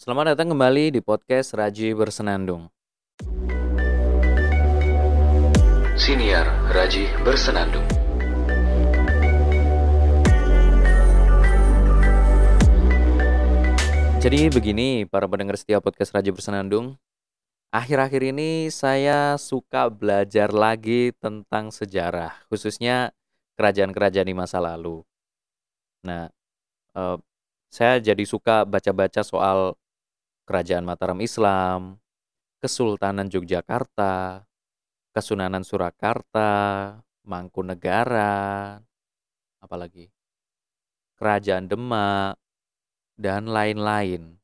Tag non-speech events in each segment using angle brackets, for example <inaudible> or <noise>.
Selamat datang kembali di podcast Raji Bersenandung. Siniar Raji Bersenandung. Jadi begini para pendengar setia podcast Raji Bersenandung. Akhir-akhir ini saya suka belajar lagi tentang sejarah, khususnya kerajaan-kerajaan di masa lalu. Nah, eh, saya jadi suka baca-baca soal Kerajaan Mataram Islam, Kesultanan Yogyakarta, Kesunanan Surakarta, Mangkunegara, apalagi Kerajaan Demak, dan lain-lain.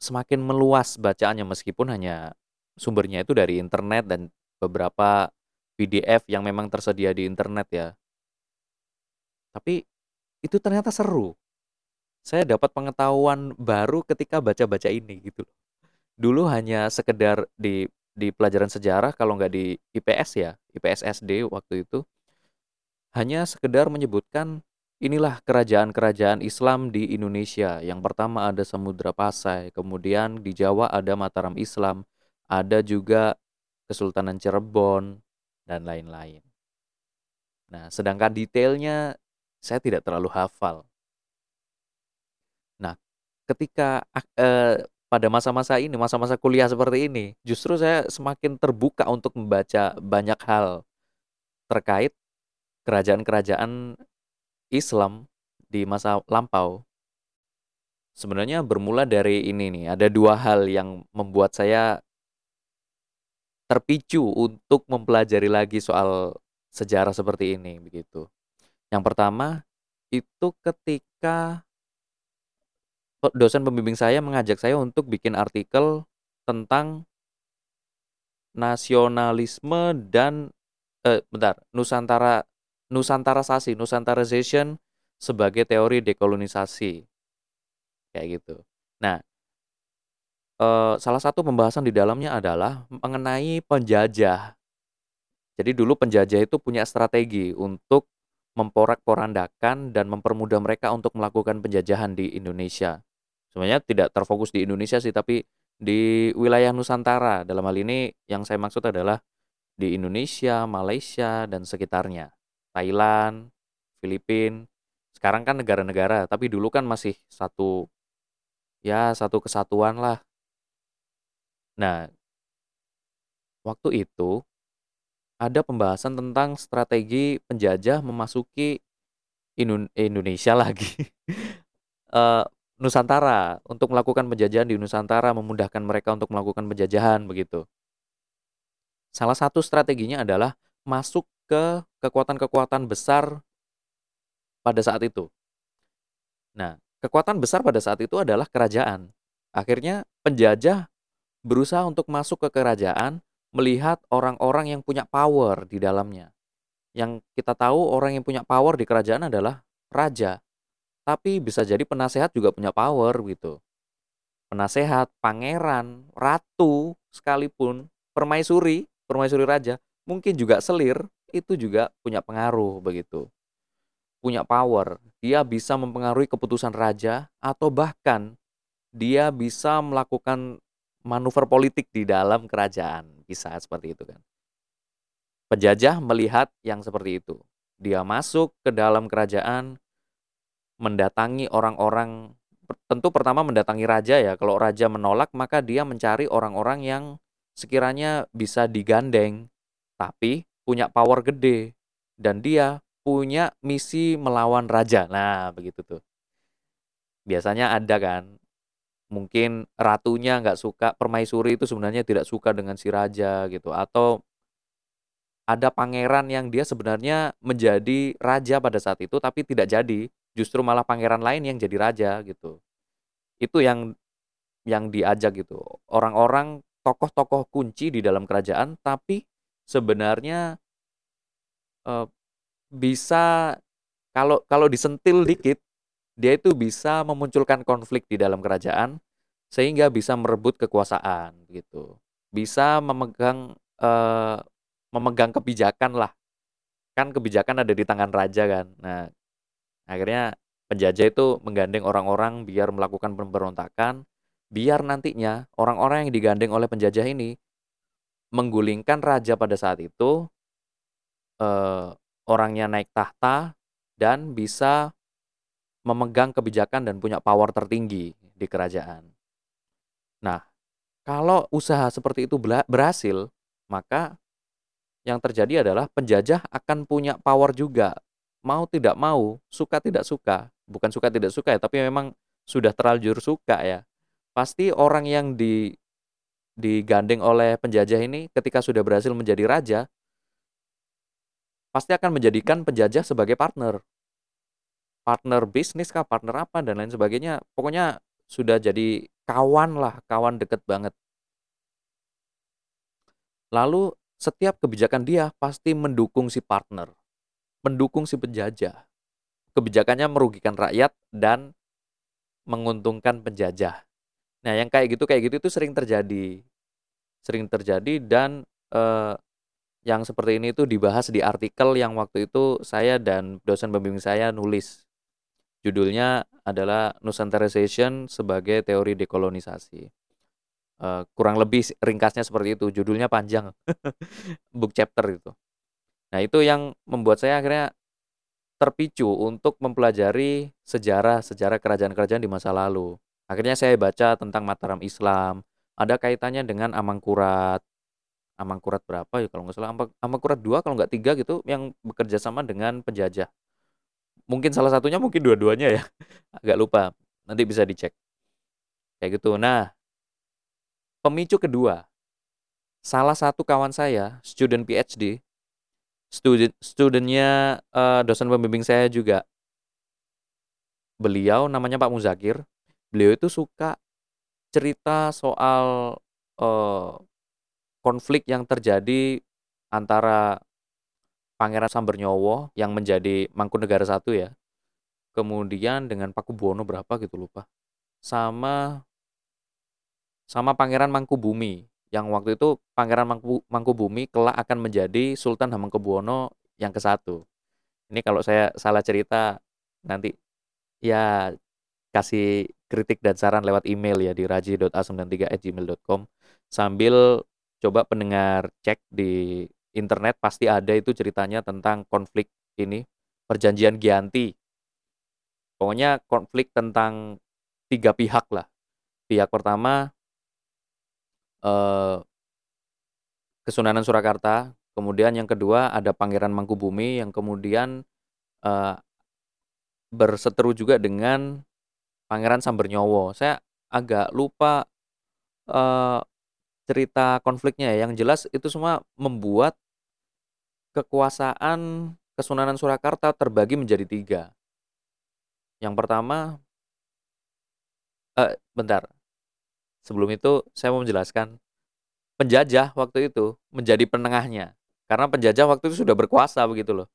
Semakin meluas bacaannya meskipun hanya sumbernya itu dari internet dan beberapa PDF yang memang tersedia di internet ya. Tapi itu ternyata seru. Saya dapat pengetahuan baru ketika baca-baca ini gitu Dulu hanya sekedar di di pelajaran sejarah kalau nggak di IPS ya, IPS SD waktu itu hanya sekedar menyebutkan inilah kerajaan-kerajaan Islam di Indonesia. Yang pertama ada Samudra Pasai, kemudian di Jawa ada Mataram Islam, ada juga Kesultanan Cirebon dan lain-lain. Nah, sedangkan detailnya saya tidak terlalu hafal. Ketika eh, pada masa-masa ini, masa-masa kuliah seperti ini, justru saya semakin terbuka untuk membaca banyak hal terkait kerajaan-kerajaan Islam di masa lampau. Sebenarnya bermula dari ini nih, ada dua hal yang membuat saya terpicu untuk mempelajari lagi soal sejarah seperti ini begitu. Yang pertama itu ketika dosen pembimbing saya mengajak saya untuk bikin artikel tentang nasionalisme dan eh bentar, Nusantara Nusantara Sasi, Nusantarization sebagai teori dekolonisasi. Kayak gitu. Nah, eh, salah satu pembahasan di dalamnya adalah mengenai penjajah. Jadi dulu penjajah itu punya strategi untuk memporak-porandakan dan mempermudah mereka untuk melakukan penjajahan di Indonesia. Sebenarnya tidak terfokus di Indonesia sih, tapi di wilayah Nusantara. Dalam hal ini yang saya maksud adalah di Indonesia, Malaysia, dan sekitarnya. Thailand, Filipina. Sekarang kan negara-negara, tapi dulu kan masih satu ya satu kesatuan lah. Nah, waktu itu ada pembahasan tentang strategi penjajah memasuki Indonesia lagi. uh, <laughs> Nusantara untuk melakukan penjajahan di Nusantara memudahkan mereka untuk melakukan penjajahan begitu. Salah satu strateginya adalah masuk ke kekuatan-kekuatan besar pada saat itu. Nah, kekuatan besar pada saat itu adalah kerajaan. Akhirnya penjajah berusaha untuk masuk ke kerajaan melihat orang-orang yang punya power di dalamnya. Yang kita tahu orang yang punya power di kerajaan adalah raja. Tapi bisa jadi penasehat juga punya power gitu. Penasehat, pangeran, ratu sekalipun, permaisuri, permaisuri raja, mungkin juga selir, itu juga punya pengaruh begitu. Punya power. Dia bisa mempengaruhi keputusan raja atau bahkan dia bisa melakukan manuver politik di dalam kerajaan. Bisa seperti itu kan. Penjajah melihat yang seperti itu. Dia masuk ke dalam kerajaan, mendatangi orang-orang tentu pertama mendatangi raja ya. Kalau raja menolak maka dia mencari orang-orang yang sekiranya bisa digandeng tapi punya power gede dan dia punya misi melawan raja. Nah, begitu tuh. Biasanya ada kan mungkin ratunya nggak suka permaisuri itu sebenarnya tidak suka dengan si raja gitu atau ada pangeran yang dia sebenarnya menjadi raja pada saat itu tapi tidak jadi justru malah pangeran lain yang jadi raja gitu. Itu yang yang diajak gitu. Orang-orang tokoh-tokoh kunci di dalam kerajaan tapi sebenarnya uh, bisa kalau kalau disentil dikit dia itu bisa memunculkan konflik di dalam kerajaan sehingga bisa merebut kekuasaan gitu. Bisa memegang uh, memegang kebijakan lah. Kan kebijakan ada di tangan raja kan. Nah akhirnya Penjajah itu menggandeng orang-orang biar melakukan pemberontakan, biar nantinya orang-orang yang digandeng oleh penjajah ini menggulingkan raja pada saat itu, eh, orangnya naik tahta dan bisa memegang kebijakan dan punya power tertinggi di kerajaan. Nah, kalau usaha seperti itu berhasil, maka yang terjadi adalah penjajah akan punya power juga. Mau tidak mau, suka tidak suka, bukan suka tidak suka ya, tapi memang sudah terlanjur suka ya. Pasti orang yang di digandeng oleh penjajah ini ketika sudah berhasil menjadi raja, pasti akan menjadikan penjajah sebagai partner. Partner bisnis kah, partner apa dan lain sebagainya. Pokoknya sudah jadi kawan lah, kawan deket banget. Lalu setiap kebijakan dia pasti mendukung si partner, mendukung si penjajah. Kebijakannya merugikan rakyat dan menguntungkan penjajah. Nah, yang kayak gitu kayak gitu itu sering terjadi. Sering terjadi dan eh, yang seperti ini itu dibahas di artikel yang waktu itu saya dan dosen pembimbing saya nulis. Judulnya adalah Nusantarization sebagai teori dekolonisasi. Uh, kurang lebih ringkasnya seperti itu, judulnya panjang, <laughs> book chapter itu. Nah itu yang membuat saya akhirnya terpicu untuk mempelajari sejarah-sejarah kerajaan-kerajaan di masa lalu. Akhirnya saya baca tentang Mataram Islam, ada kaitannya dengan Amangkurat. Amangkurat berapa ya kalau nggak salah, Amangkurat dua kalau nggak tiga gitu yang bekerja sama dengan penjajah. Mungkin salah satunya, mungkin dua-duanya ya, <laughs> agak lupa. Nanti bisa dicek. Kayak gitu. Nah, Pemicu kedua, salah satu kawan saya, student PhD, student studentnya uh, dosen pembimbing saya juga. Beliau namanya Pak Muzakir. Beliau itu suka cerita soal uh, konflik yang terjadi antara Pangeran Sambernyowo yang menjadi Mangkunegara satu ya. Kemudian dengan Pakubuwono berapa gitu lupa. Sama sama Pangeran Mangkubumi yang waktu itu Pangeran Mangku, Mangkubumi kelak akan menjadi Sultan Hamengkubuwono yang ke satu. Ini kalau saya salah cerita nanti ya kasih kritik dan saran lewat email ya di raji.a93@gmail.com sambil coba pendengar cek di internet pasti ada itu ceritanya tentang konflik ini perjanjian Gianti. Pokoknya konflik tentang tiga pihak lah. Pihak pertama eh, Kesunanan Surakarta, kemudian yang kedua ada Pangeran Mangkubumi yang kemudian eh, berseteru juga dengan Pangeran Sambernyowo. Saya agak lupa eh, cerita konfliknya ya. Yang jelas itu semua membuat kekuasaan Kesunanan Surakarta terbagi menjadi tiga. Yang pertama, eh, bentar, Sebelum itu saya mau menjelaskan penjajah waktu itu menjadi penengahnya. Karena penjajah waktu itu sudah berkuasa begitu loh.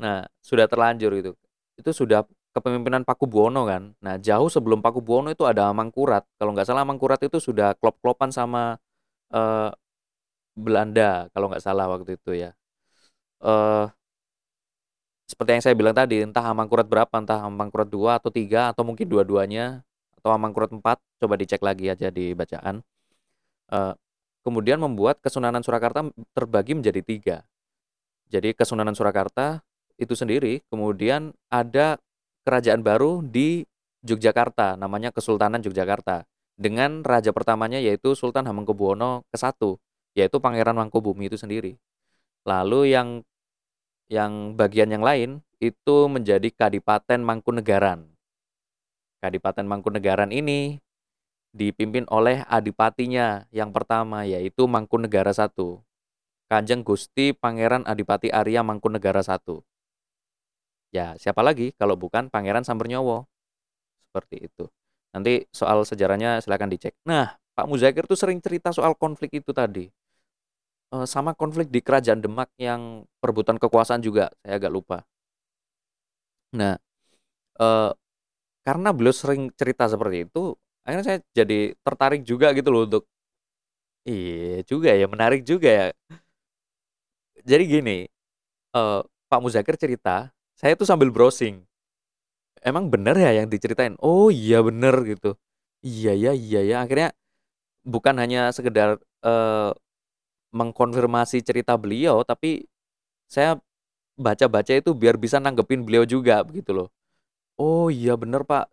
Nah, sudah terlanjur itu. Itu sudah kepemimpinan Pakubuwono kan. Nah, jauh sebelum Pakubuwono itu ada Mangkurat. Kalau nggak salah Mangkurat itu sudah klop-klopan sama uh, Belanda kalau nggak salah waktu itu ya. Uh, seperti yang saya bilang tadi, entah Amangkurat berapa, entah Amangkurat dua atau tiga atau mungkin dua-duanya, atau Amangkurat 4 coba dicek lagi aja di bacaan. Uh, kemudian membuat Kesunanan Surakarta terbagi menjadi tiga. Jadi Kesunanan Surakarta itu sendiri kemudian ada kerajaan baru di Yogyakarta namanya Kesultanan Yogyakarta dengan raja pertamanya yaitu Sultan Hamengkubuwono ke-1 yaitu Pangeran Mangkubumi itu sendiri. Lalu yang yang bagian yang lain itu menjadi Kadipaten Mangkunegaran Kadipaten Mangkunegaran ini dipimpin oleh adipatinya yang pertama yaitu Mangkunegara I. Kanjeng Gusti Pangeran Adipati Arya Mangkunegara I. Ya, siapa lagi kalau bukan Pangeran Sambernyowo? Seperti itu. Nanti soal sejarahnya silahkan dicek. Nah, Pak Muzakir tuh sering cerita soal konflik itu tadi. E, sama konflik di Kerajaan Demak yang perebutan kekuasaan juga, saya agak lupa. Nah, e, karena beliau sering cerita seperti itu, akhirnya saya jadi tertarik juga gitu loh untuk iya juga ya, menarik juga ya. Jadi gini, uh, Pak Muzakir cerita, saya tuh sambil browsing. emang bener ya yang diceritain? Oh iya bener gitu. Iya ya iya ya akhirnya bukan hanya sekedar, eee, mengkonfirmasi cerita beliau tapi saya baca-baca itu biar bisa nanggepin beliau juga begitu loh. Oh iya bener Pak,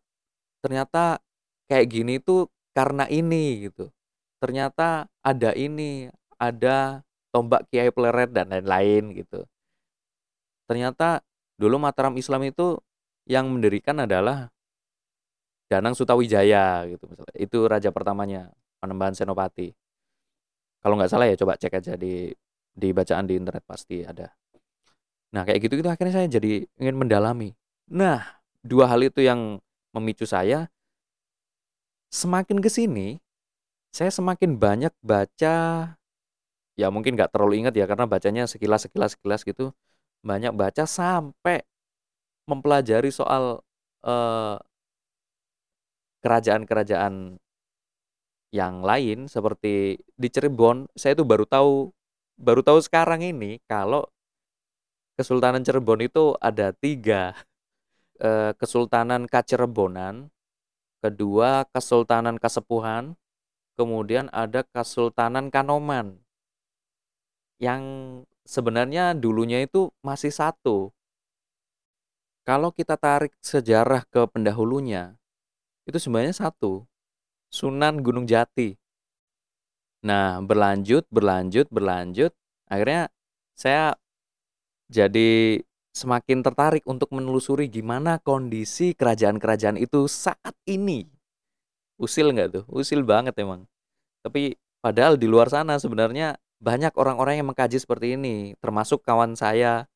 ternyata kayak gini tuh karena ini gitu. Ternyata ada ini, ada tombak Kiai Pleret dan lain-lain gitu. Ternyata dulu Mataram Islam itu yang mendirikan adalah Danang Sutawijaya gitu misalnya, itu raja pertamanya, Panembahan Senopati. Kalau nggak salah ya coba cek aja di di bacaan di internet pasti ada. Nah kayak gitu-gitu akhirnya saya jadi ingin mendalami. Nah, dua hal itu yang memicu saya semakin ke sini, saya semakin banyak baca ya mungkin nggak terlalu ingat ya karena bacanya sekilas sekilas sekilas gitu, banyak baca sampai mempelajari soal, eee kerajaan-kerajaan yang lain seperti di Cirebon, saya itu baru tahu baru tahu sekarang ini kalau Kesultanan Cirebon itu ada 3, eee, Kesultanan Kacirebonan, kedua Kesultanan Kasepuhan, kemudian ada Kesultanan Kanoman. Yang sebenarnya dulunya itu masih satu. Kalau kita tarik sejarah ke pendahulunya, itu sebenarnya satu, Sunan Gunung Jati. Nah, berlanjut berlanjut berlanjut, akhirnya saya jadi semakin tertarik untuk menelusuri gimana kondisi kerajaan-kerajaan itu saat ini. Usil nggak tuh? Usil banget emang. Tapi padahal di luar sana sebenarnya banyak orang-orang yang mengkaji seperti ini, termasuk kawan saya,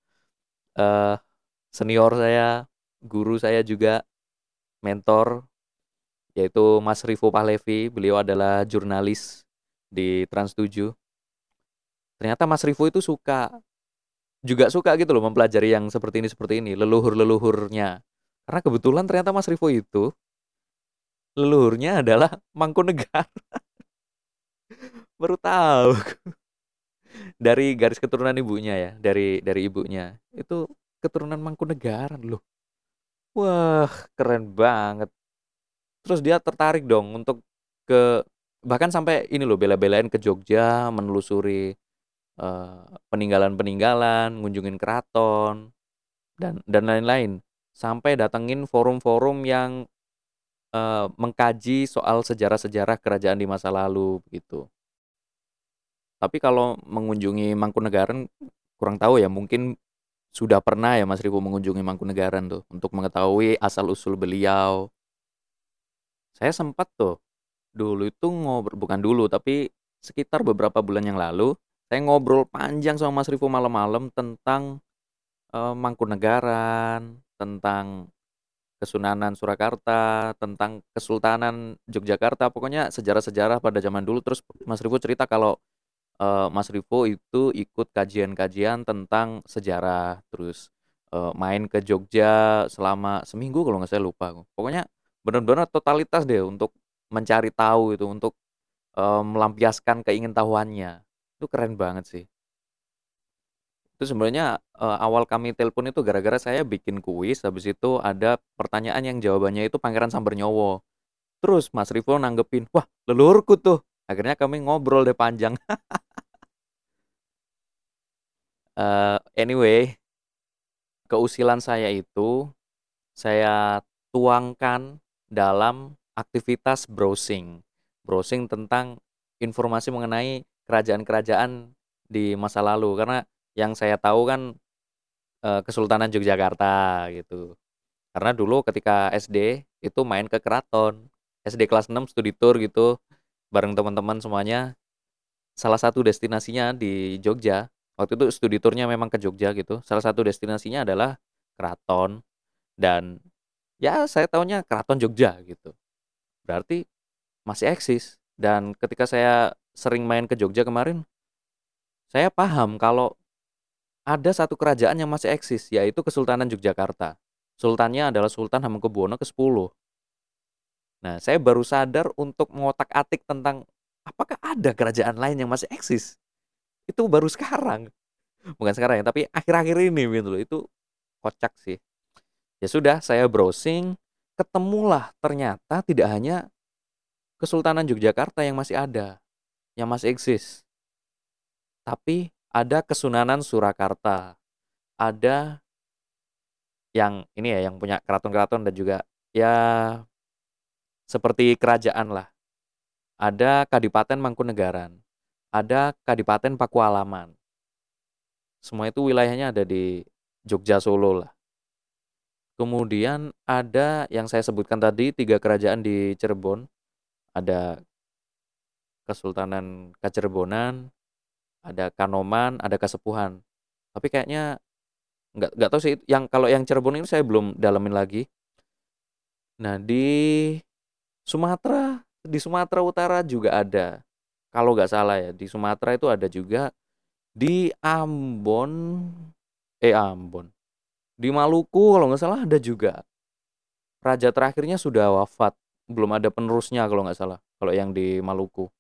eee, senior saya, guru saya juga, mentor, yaitu Mas Rivo Pahlevi, beliau adalah jurnalis di Trans 7. Ternyata Mas Rivo itu suka juga suka gitu loh mempelajari yang seperti ini seperti ini, leluhur-leluhurnya. Karena kebetulan ternyata Mas Rivo itu leluhurnya adalah Mangkunegaran. <laughs> Baru tahu. <laughs> Dari garis keturunan ibunya ya, dari dari ibunya. Itu keturunan Mangkunegaran loh. Wah, keren banget. Terus dia tertarik dong untuk ke bahkan sampai ini loh bela-belain ke Jogja menelusuri, peninggalan-peninggalan, ngunjungin keraton, dan dan lain-lain. Sampai datengin forum-forum yang, eee, mengkaji soal sejarah-sejarah kerajaan di masa lalu, begitu. Tapi kalau mengunjungi Mangkunegaran kurang tahu ya, mungkin sudah pernah ya Mas Rivo mengunjungi Mangkunegaran tuh, untuk mengetahui asal-usul beliau. Saya sempat tuh, dulu itu ngobrol bukan dulu, tapi sekitar beberapa bulan yang lalu, saya ngobrol panjang sama Mas Rivo malam-malam tentang, eee, Mangkunegaran, tentang Kesunanan Surakarta, tentang Kesultanan Yogyakarta, pokoknya sejarah-sejarah pada zaman dulu. Terus Mas Rivo cerita kalau, eee, Mas Rivo itu ikut kajian-kajian tentang sejarah, terus, eee, main ke Jogja selama seminggu kalau nggak saya lupa. Pokoknya bener-bener totalitas deh untuk mencari tahu itu, untuk, eee, melampiaskan keingintahuannya. Itu keren banget sih. Itu sebenarnya, eee, awal kami telepon itu gara-gara saya bikin kuis, habis itu ada pertanyaan yang jawabannya itu Pangeran Sambernyowo. Terus Mas Rivo nanggepin, "Wah, leluhurku tuh." Akhirnya kami ngobrol deh panjang. <laughs> Eee, anyway, keusilan saya itu, saya tuangkan dalam aktivitas browsing. Browsing tentang informasi mengenai kerajaan-kerajaan di masa lalu, karena yang saya tahu kan, eee, Kesultanan Yogyakarta gitu. Karena dulu ketika SD, itu main ke keraton, SD kelas 6 studi tour gitu, bareng teman-teman semuanya. Salah satu destinasinya di Jogja, waktu itu studi tour-nya memang ke Jogja gitu, salah satu destinasinya adalah keraton, dan ya saya taunya Keraton Jogja gitu. Berarti masih eksis, dan ketika saya sering main ke Jogja kemarin, saya paham kalau ada satu kerajaan yang masih eksis, yaitu Kesultanan Yogyakarta. Sultannya adalah Sultan Hamengkubuwono ke-10. Nah, saya baru sadar untuk mengotak-atik tentang apakah ada kerajaan lain yang masih eksis? Itu baru sekarang. Bukan sekarang ya, tapi akhir-akhir ini gitu loh, itu kocak sih. Ya sudah, saya browsing, ketemulah ternyata tidak hanya Kesultanan Yogyakarta yang masih ada, yang masih eksis. Tapi ada Kesunanan Surakarta, ada yang ini ya, yang punya keraton-keraton dan juga ya seperti kerajaan lah. Ada Kadipaten Mangkunegaran, ada Kadipaten Pakualaman. Semua itu wilayahnya ada di Jogja Solo lah. Kemudian ada yang saya sebutkan tadi tiga kerajaan di Cirebon. Ada Kesultanan Kacerebonan, ada Kanoman, ada Kasepuhan. Tapi kayaknya nggak nggak tahu sih yang kalau yang Cirebon ini saya belum dalamin lagi. Nah di Sumatera di Sumatera Utara juga ada. Kalau nggak salah ya di Sumatera itu ada juga di Ambon eh Ambon di Maluku kalau nggak salah ada juga. Raja terakhirnya sudah wafat, belum ada penerusnya kalau nggak salah. Kalau yang di Maluku.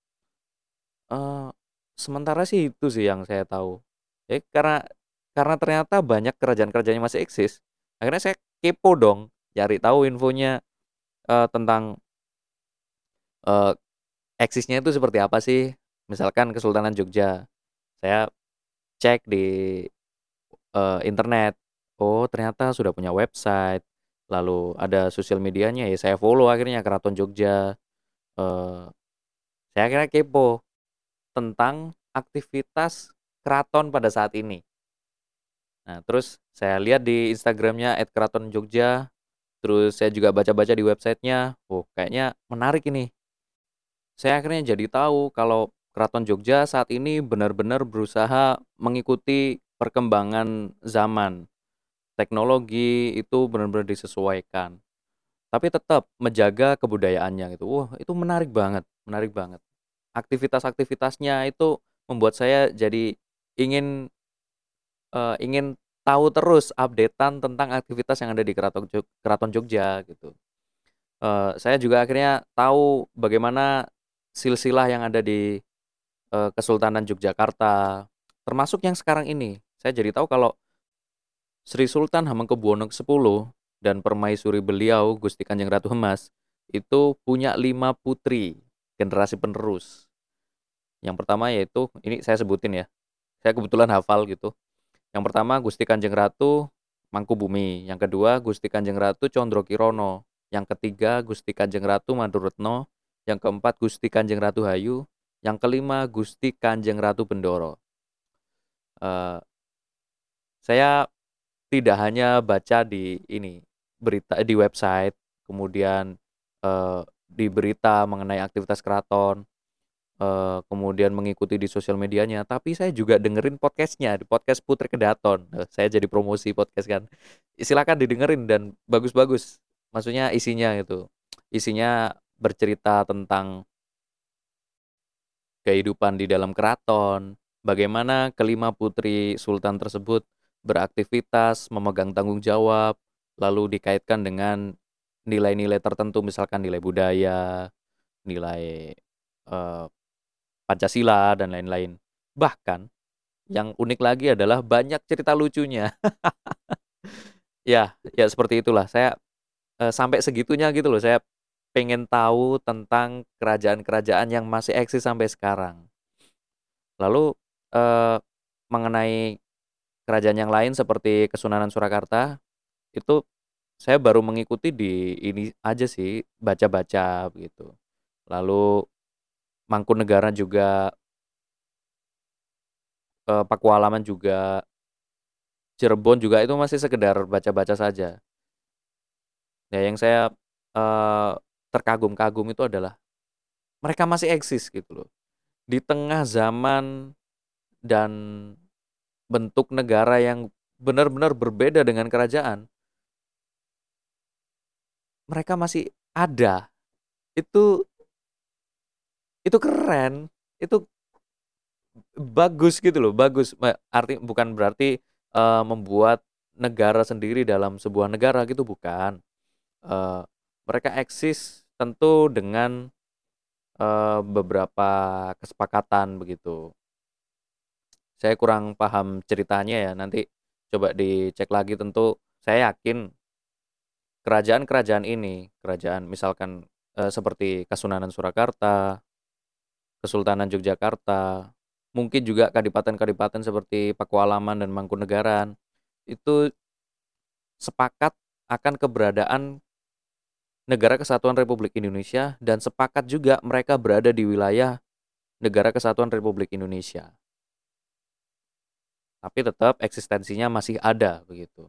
Uh, sementara sih itu sih yang saya tahu. Ya karena karena ternyata banyak kerajaan-kerajaan yang masih eksis. Akhirnya saya kepo dong, cari tahu infonya uh, tentang uh, eksisnya itu seperti apa sih. Misalkan Kesultanan Jogja. Saya cek di uh, internet oh ternyata sudah punya website, lalu ada sosial medianya ya saya follow akhirnya Keraton Jogja. Uh, saya akhirnya kepo tentang aktivitas keraton pada saat ini. Nah, terus saya lihat di Instagramnya @keraton_jogja, terus saya juga baca-baca di websitenya, oh kayaknya menarik ini. Saya akhirnya jadi tahu kalau Keraton Jogja saat ini benar-benar berusaha mengikuti perkembangan zaman teknologi itu benar-benar disesuaikan. Tapi tetap menjaga kebudayaannya gitu. Wah, itu menarik banget, menarik banget. Aktivitas-aktivitasnya itu membuat saya jadi ingin uh, ingin tahu terus updatean tentang aktivitas yang ada di Keraton Jog Keraton Jogja gitu. Uh, saya juga akhirnya tahu bagaimana silsilah yang ada di uh, Kesultanan Yogyakarta, termasuk yang sekarang ini. Saya jadi tahu kalau Sri Sultan Hamengkubuwono X dan permaisuri beliau Gusti Kanjeng Ratu Hemas itu punya lima putri generasi penerus. Yang pertama yaitu ini saya sebutin ya. Saya kebetulan hafal gitu. Yang pertama Gusti Kanjeng Ratu Mangkubumi, yang kedua Gusti Kanjeng Ratu Condro Kirono, yang ketiga Gusti Kanjeng Ratu Maduretno, yang keempat Gusti Kanjeng Ratu Hayu, yang kelima Gusti Kanjeng Ratu Bendoro. Uh, saya tidak hanya baca di ini berita di website, kemudian uh, di berita mengenai aktivitas keraton, uh, kemudian mengikuti di sosial medianya, tapi saya juga dengerin podcastnya di podcast Putri Kedaton. Uh, saya jadi promosi podcast kan. Silakan didengerin dan bagus-bagus. Maksudnya isinya itu, isinya bercerita tentang kehidupan di dalam keraton, bagaimana kelima putri sultan tersebut beraktivitas, memegang tanggung jawab, lalu dikaitkan dengan nilai-nilai tertentu misalkan nilai budaya, nilai uh, Pancasila dan lain-lain. Bahkan yang unik lagi adalah banyak cerita lucunya. <laughs> ya, ya seperti itulah. Saya uh, sampai segitunya gitu loh. Saya pengen tahu tentang kerajaan-kerajaan yang masih eksis sampai sekarang. Lalu uh, mengenai kerajaan yang lain seperti Kesunanan Surakarta itu saya baru mengikuti di ini aja sih baca-baca gitu. Lalu Mangkunegara juga eh, Pakualaman juga Cirebon juga itu masih sekedar baca-baca saja. Ya yang saya eh, terkagum-kagum itu adalah mereka masih eksis gitu loh. Di tengah zaman dan bentuk negara yang benar-benar berbeda dengan kerajaan, mereka masih ada. Itu itu keren, itu bagus gitu loh, bagus. Arti bukan berarti uh, membuat negara sendiri dalam sebuah negara gitu bukan. Uh, mereka eksis tentu dengan uh, beberapa kesepakatan begitu. Saya kurang paham ceritanya ya, nanti coba dicek lagi tentu saya yakin kerajaan-kerajaan ini, kerajaan misalkan, eee, seperti Kasunanan Surakarta, Kesultanan Yogyakarta, mungkin juga kadipaten-kadipaten seperti Pakualaman dan Mangkunegaran, itu sepakat akan keberadaan Negara Kesatuan Republik Indonesia dan sepakat juga mereka berada di wilayah Negara Kesatuan Republik Indonesia. Tapi tetap eksistensinya masih ada begitu.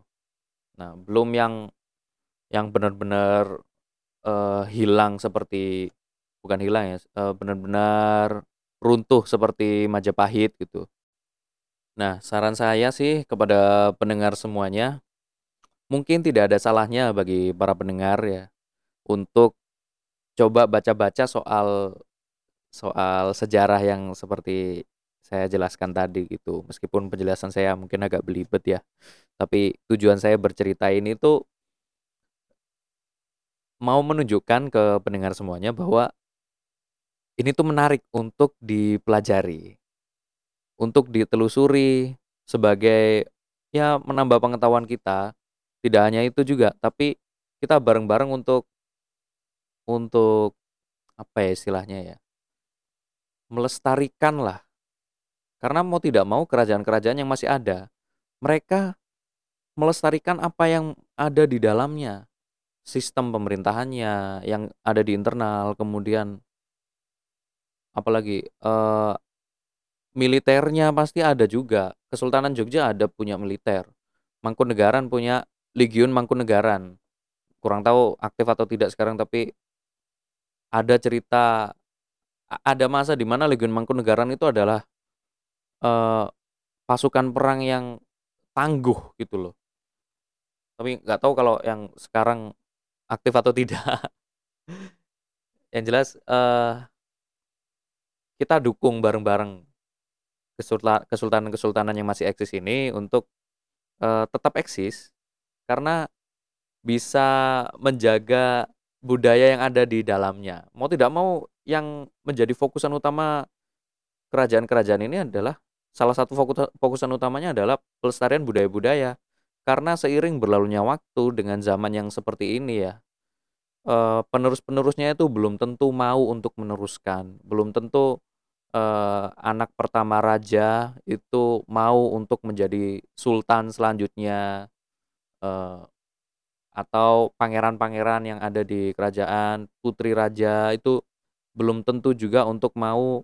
Nah, belum yang yang benar-benar, eee, hilang seperti bukan hilang ya, eee, benar-benar runtuh seperti Majapahit gitu. Nah, saran saya sih kepada pendengar semuanya, mungkin tidak ada salahnya bagi para pendengar ya, untuk coba baca-baca soal soal sejarah yang seperti saya jelaskan tadi gitu. Meskipun penjelasan saya mungkin agak belibet ya, tapi tujuan saya bercerita ini tuh mau menunjukkan ke pendengar semuanya bahwa ini tuh menarik untuk dipelajari, untuk ditelusuri sebagai ya menambah pengetahuan kita. Tidak hanya itu juga, tapi kita bareng-bareng untuk untuk apa ya istilahnya ya, melestarikanlah. Karena mau tidak mau kerajaan-kerajaan yang masih ada, mereka melestarikan apa yang ada di dalamnya. Sistem pemerintahannya yang ada di internal, kemudian apalagi, eee, militernya pasti ada juga. Kesultanan Jogja ada punya militer. Mangkunegaran punya Legiun Mangkunegaran. Kurang tahu aktif atau tidak sekarang tapi ada cerita ada masa di mana Legiun Mangkunegaran itu adalah, eee, pasukan perang yang tangguh gitu loh. Tapi nggak tahu kalau yang sekarang aktif atau tidak. <laughs> Yang jelas, eee kita dukung bareng-bareng kesulta kesultanan-kesultanan yang masih eksis ini untuk, eee, tetap eksis, karena bisa menjaga budaya yang ada di dalamnya. Mau tidak mau yang menjadi fokusan utama kerajaan-kerajaan ini adalah salah satu fokuta fokusan utamanya adalah pelestarian budaya-budaya. Karena seiring berlalunya waktu dengan zaman yang seperti ini ya, eee, penerus-penerusnya itu belum tentu mau untuk meneruskan, belum tentu, eee, anak pertama raja itu mau untuk menjadi sultan selanjutnya, eee, atau pangeran-pangeran yang ada di kerajaan, putri raja itu belum tentu juga untuk mau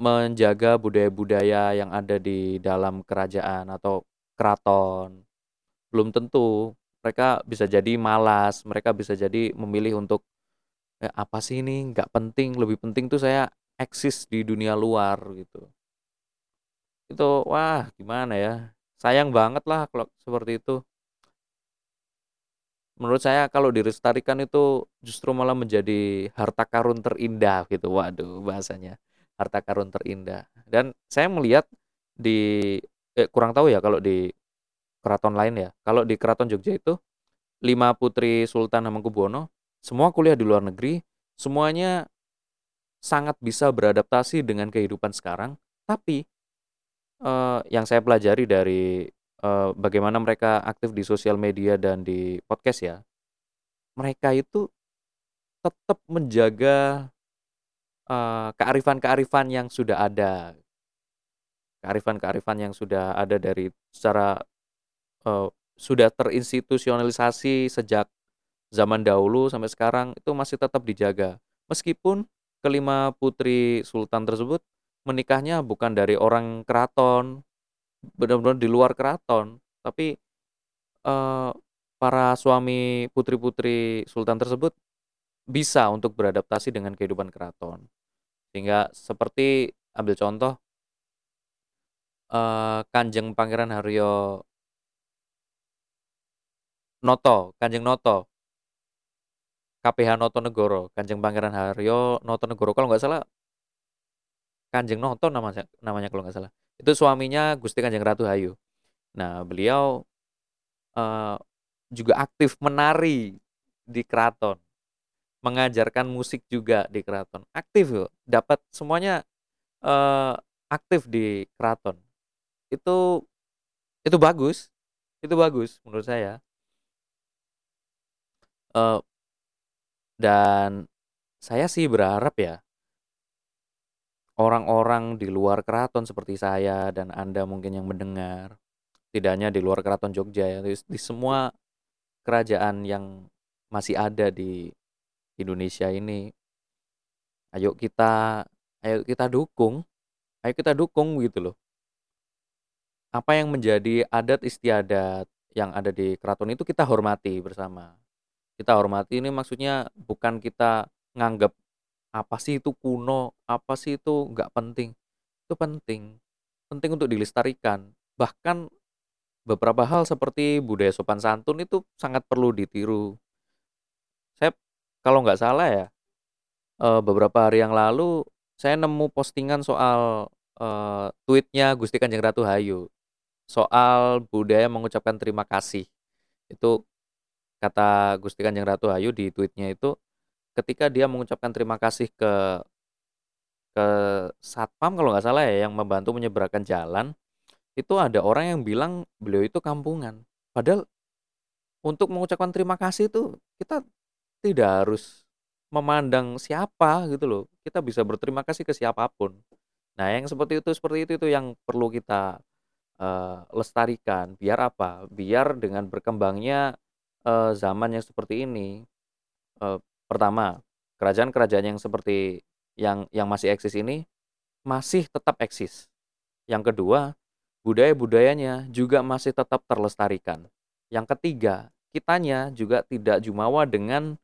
menjaga budaya-budaya yang ada di dalam kerajaan atau keraton. Belum tentu, mereka bisa jadi malas, mereka bisa jadi memilih untuk, "Eh, apa sih ini, nggak penting, lebih penting tuh saya eksis di dunia luar," gitu. Itu, wah gimana ya, sayang banget lah kalau seperti itu. Menurut saya kalau dilestarikan itu justru malah menjadi harta karun terindah gitu, waduh bahasanya, harta karun terindah. Dan saya melihat di eh, kurang tahu ya kalau di keraton lain ya, kalau di Keraton Jogja itu 5 putri Sultan Hamengkubuwono semua kuliah di luar negeri, semuanya sangat bisa beradaptasi dengan kehidupan sekarang, tapi, eee, yang saya pelajari dari, eee, bagaimana mereka aktif di sosial media dan di podcast ya, mereka itu tetap menjaga, eee, kearifan-kearifan yang sudah ada. Kearifan-kearifan yang sudah ada dari secara, eee, sudah terinstitusionalisasi sejak zaman dahulu sampai sekarang itu masih tetap dijaga. Meskipun kelima putri sultan tersebut menikahnya bukan dari orang keraton, benar-benar di luar keraton, tapi, eee, para suami putri-putri sultan tersebut bisa untuk beradaptasi dengan kehidupan keraton. Sehingga seperti ambil contoh eee, Kanjeng Pangeran Haryo Noto, Kanjeng Noto. KPH Notonegoro, Kanjeng Pangeran Haryo Notonegoro, kalau nggak salah Kanjeng Noto namanya namanya kalau nggak salah. Itu suaminya Gusti Kanjeng Ratu Hayu. Nah, beliau, eee, juga aktif menari di keraton, mengajarkan musik juga di keraton, aktif loh, dapat semuanya, eee, aktif di keraton. Itu itu bagus itu bagus menurut saya. Uh, dan saya sih berharap ya orang-orang di luar keraton seperti saya dan Anda mungkin yang mendengar, tidak hanya di luar keraton Jogja ya, di, di semua kerajaan yang masih ada di Indonesia ini, ayo kita ayo kita dukung, ayo kita dukung gitu loh. Apa yang menjadi adat istiadat yang ada di keraton itu kita hormati bersama. Kita hormati ini maksudnya bukan kita nganggap apa sih itu kuno, apa sih itu nggak penting. Itu penting. Penting untuk dilestarikan. Bahkan beberapa hal seperti budaya sopan santun itu sangat perlu ditiru. Saya kalau nggak salah ya, eh, beberapa hari yang lalu saya nemu postingan soal uh, tweetnya Gusti Kanjeng Ratu Hayu soal budaya mengucapkan terima kasih. Itu kata Gusti Kanjeng Ratu Ayu di tweetnya itu ketika dia mengucapkan terima kasih ke ke satpam kalau nggak salah ya yang membantu menyeberangkan jalan itu ada orang yang bilang beliau itu kampungan padahal untuk mengucapkan terima kasih itu kita tidak harus memandang siapa gitu loh kita bisa berterima kasih ke siapa pun nah yang seperti itu seperti itu itu yang perlu kita uh, lestarikan. Biar apa? Biar dengan berkembangnya, uh, zaman yang seperti ini, uh, pertama, kerajaan-kerajaan yang seperti yang yang masih eksis ini, masih tetap eksis. Yang kedua, budaya-budayanya juga masih tetap terlestarikan. Yang ketiga, kitanya juga tidak jumawa dengan,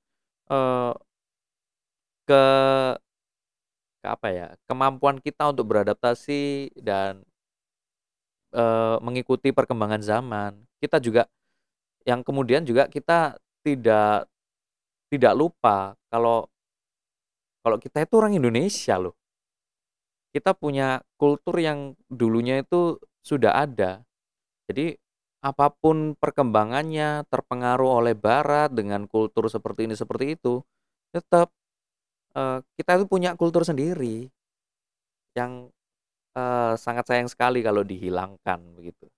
uh, ke ke apa ya, kemampuan kita untuk beradaptasi dan uh, mengikuti perkembangan zaman. Kita juga yang kemudian juga kita tidak tidak lupa kalau kalau kita itu orang Indonesia loh. Kita punya kultur yang dulunya itu sudah ada. Jadi apa pun perkembangannya terpengaruh oleh barat dengan kultur seperti ini seperti itu, tetap uh, kita itu punya kultur sendiri yang uh, sangat sayang sekali kalau dihilangkan begitu.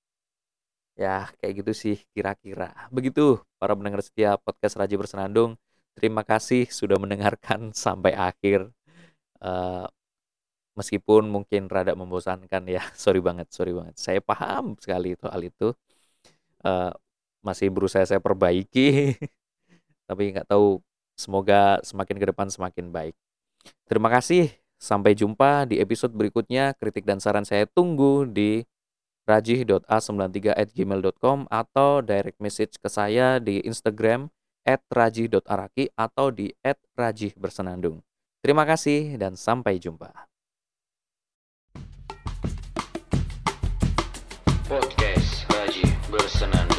Ya, kayak gitu sih kira-kira. Begitu para pendengar setia podcast Raji Bersenandung. Terima kasih sudah mendengarkan <laughs> sampai akhir. Uh, meskipun mungkin rada membosankan ya, <laughs> sorry banget, sorry banget. Saya paham sekali itu hal itu. Uh, masih berusaha saya perbaiki, <laughs> tapi nggak tahu. Semoga semakin ke depan semakin baik. Terima kasih Sampai jumpa di episode berikutnya. Kritik dan saran saya tunggu di rajih.a93@gmail.com atau direct message ke saya di Instagram @rajih.araki atau di @rajihbersenandung. Terima kasih dan sampai jumpa. Podcast Rajih Bersenandung.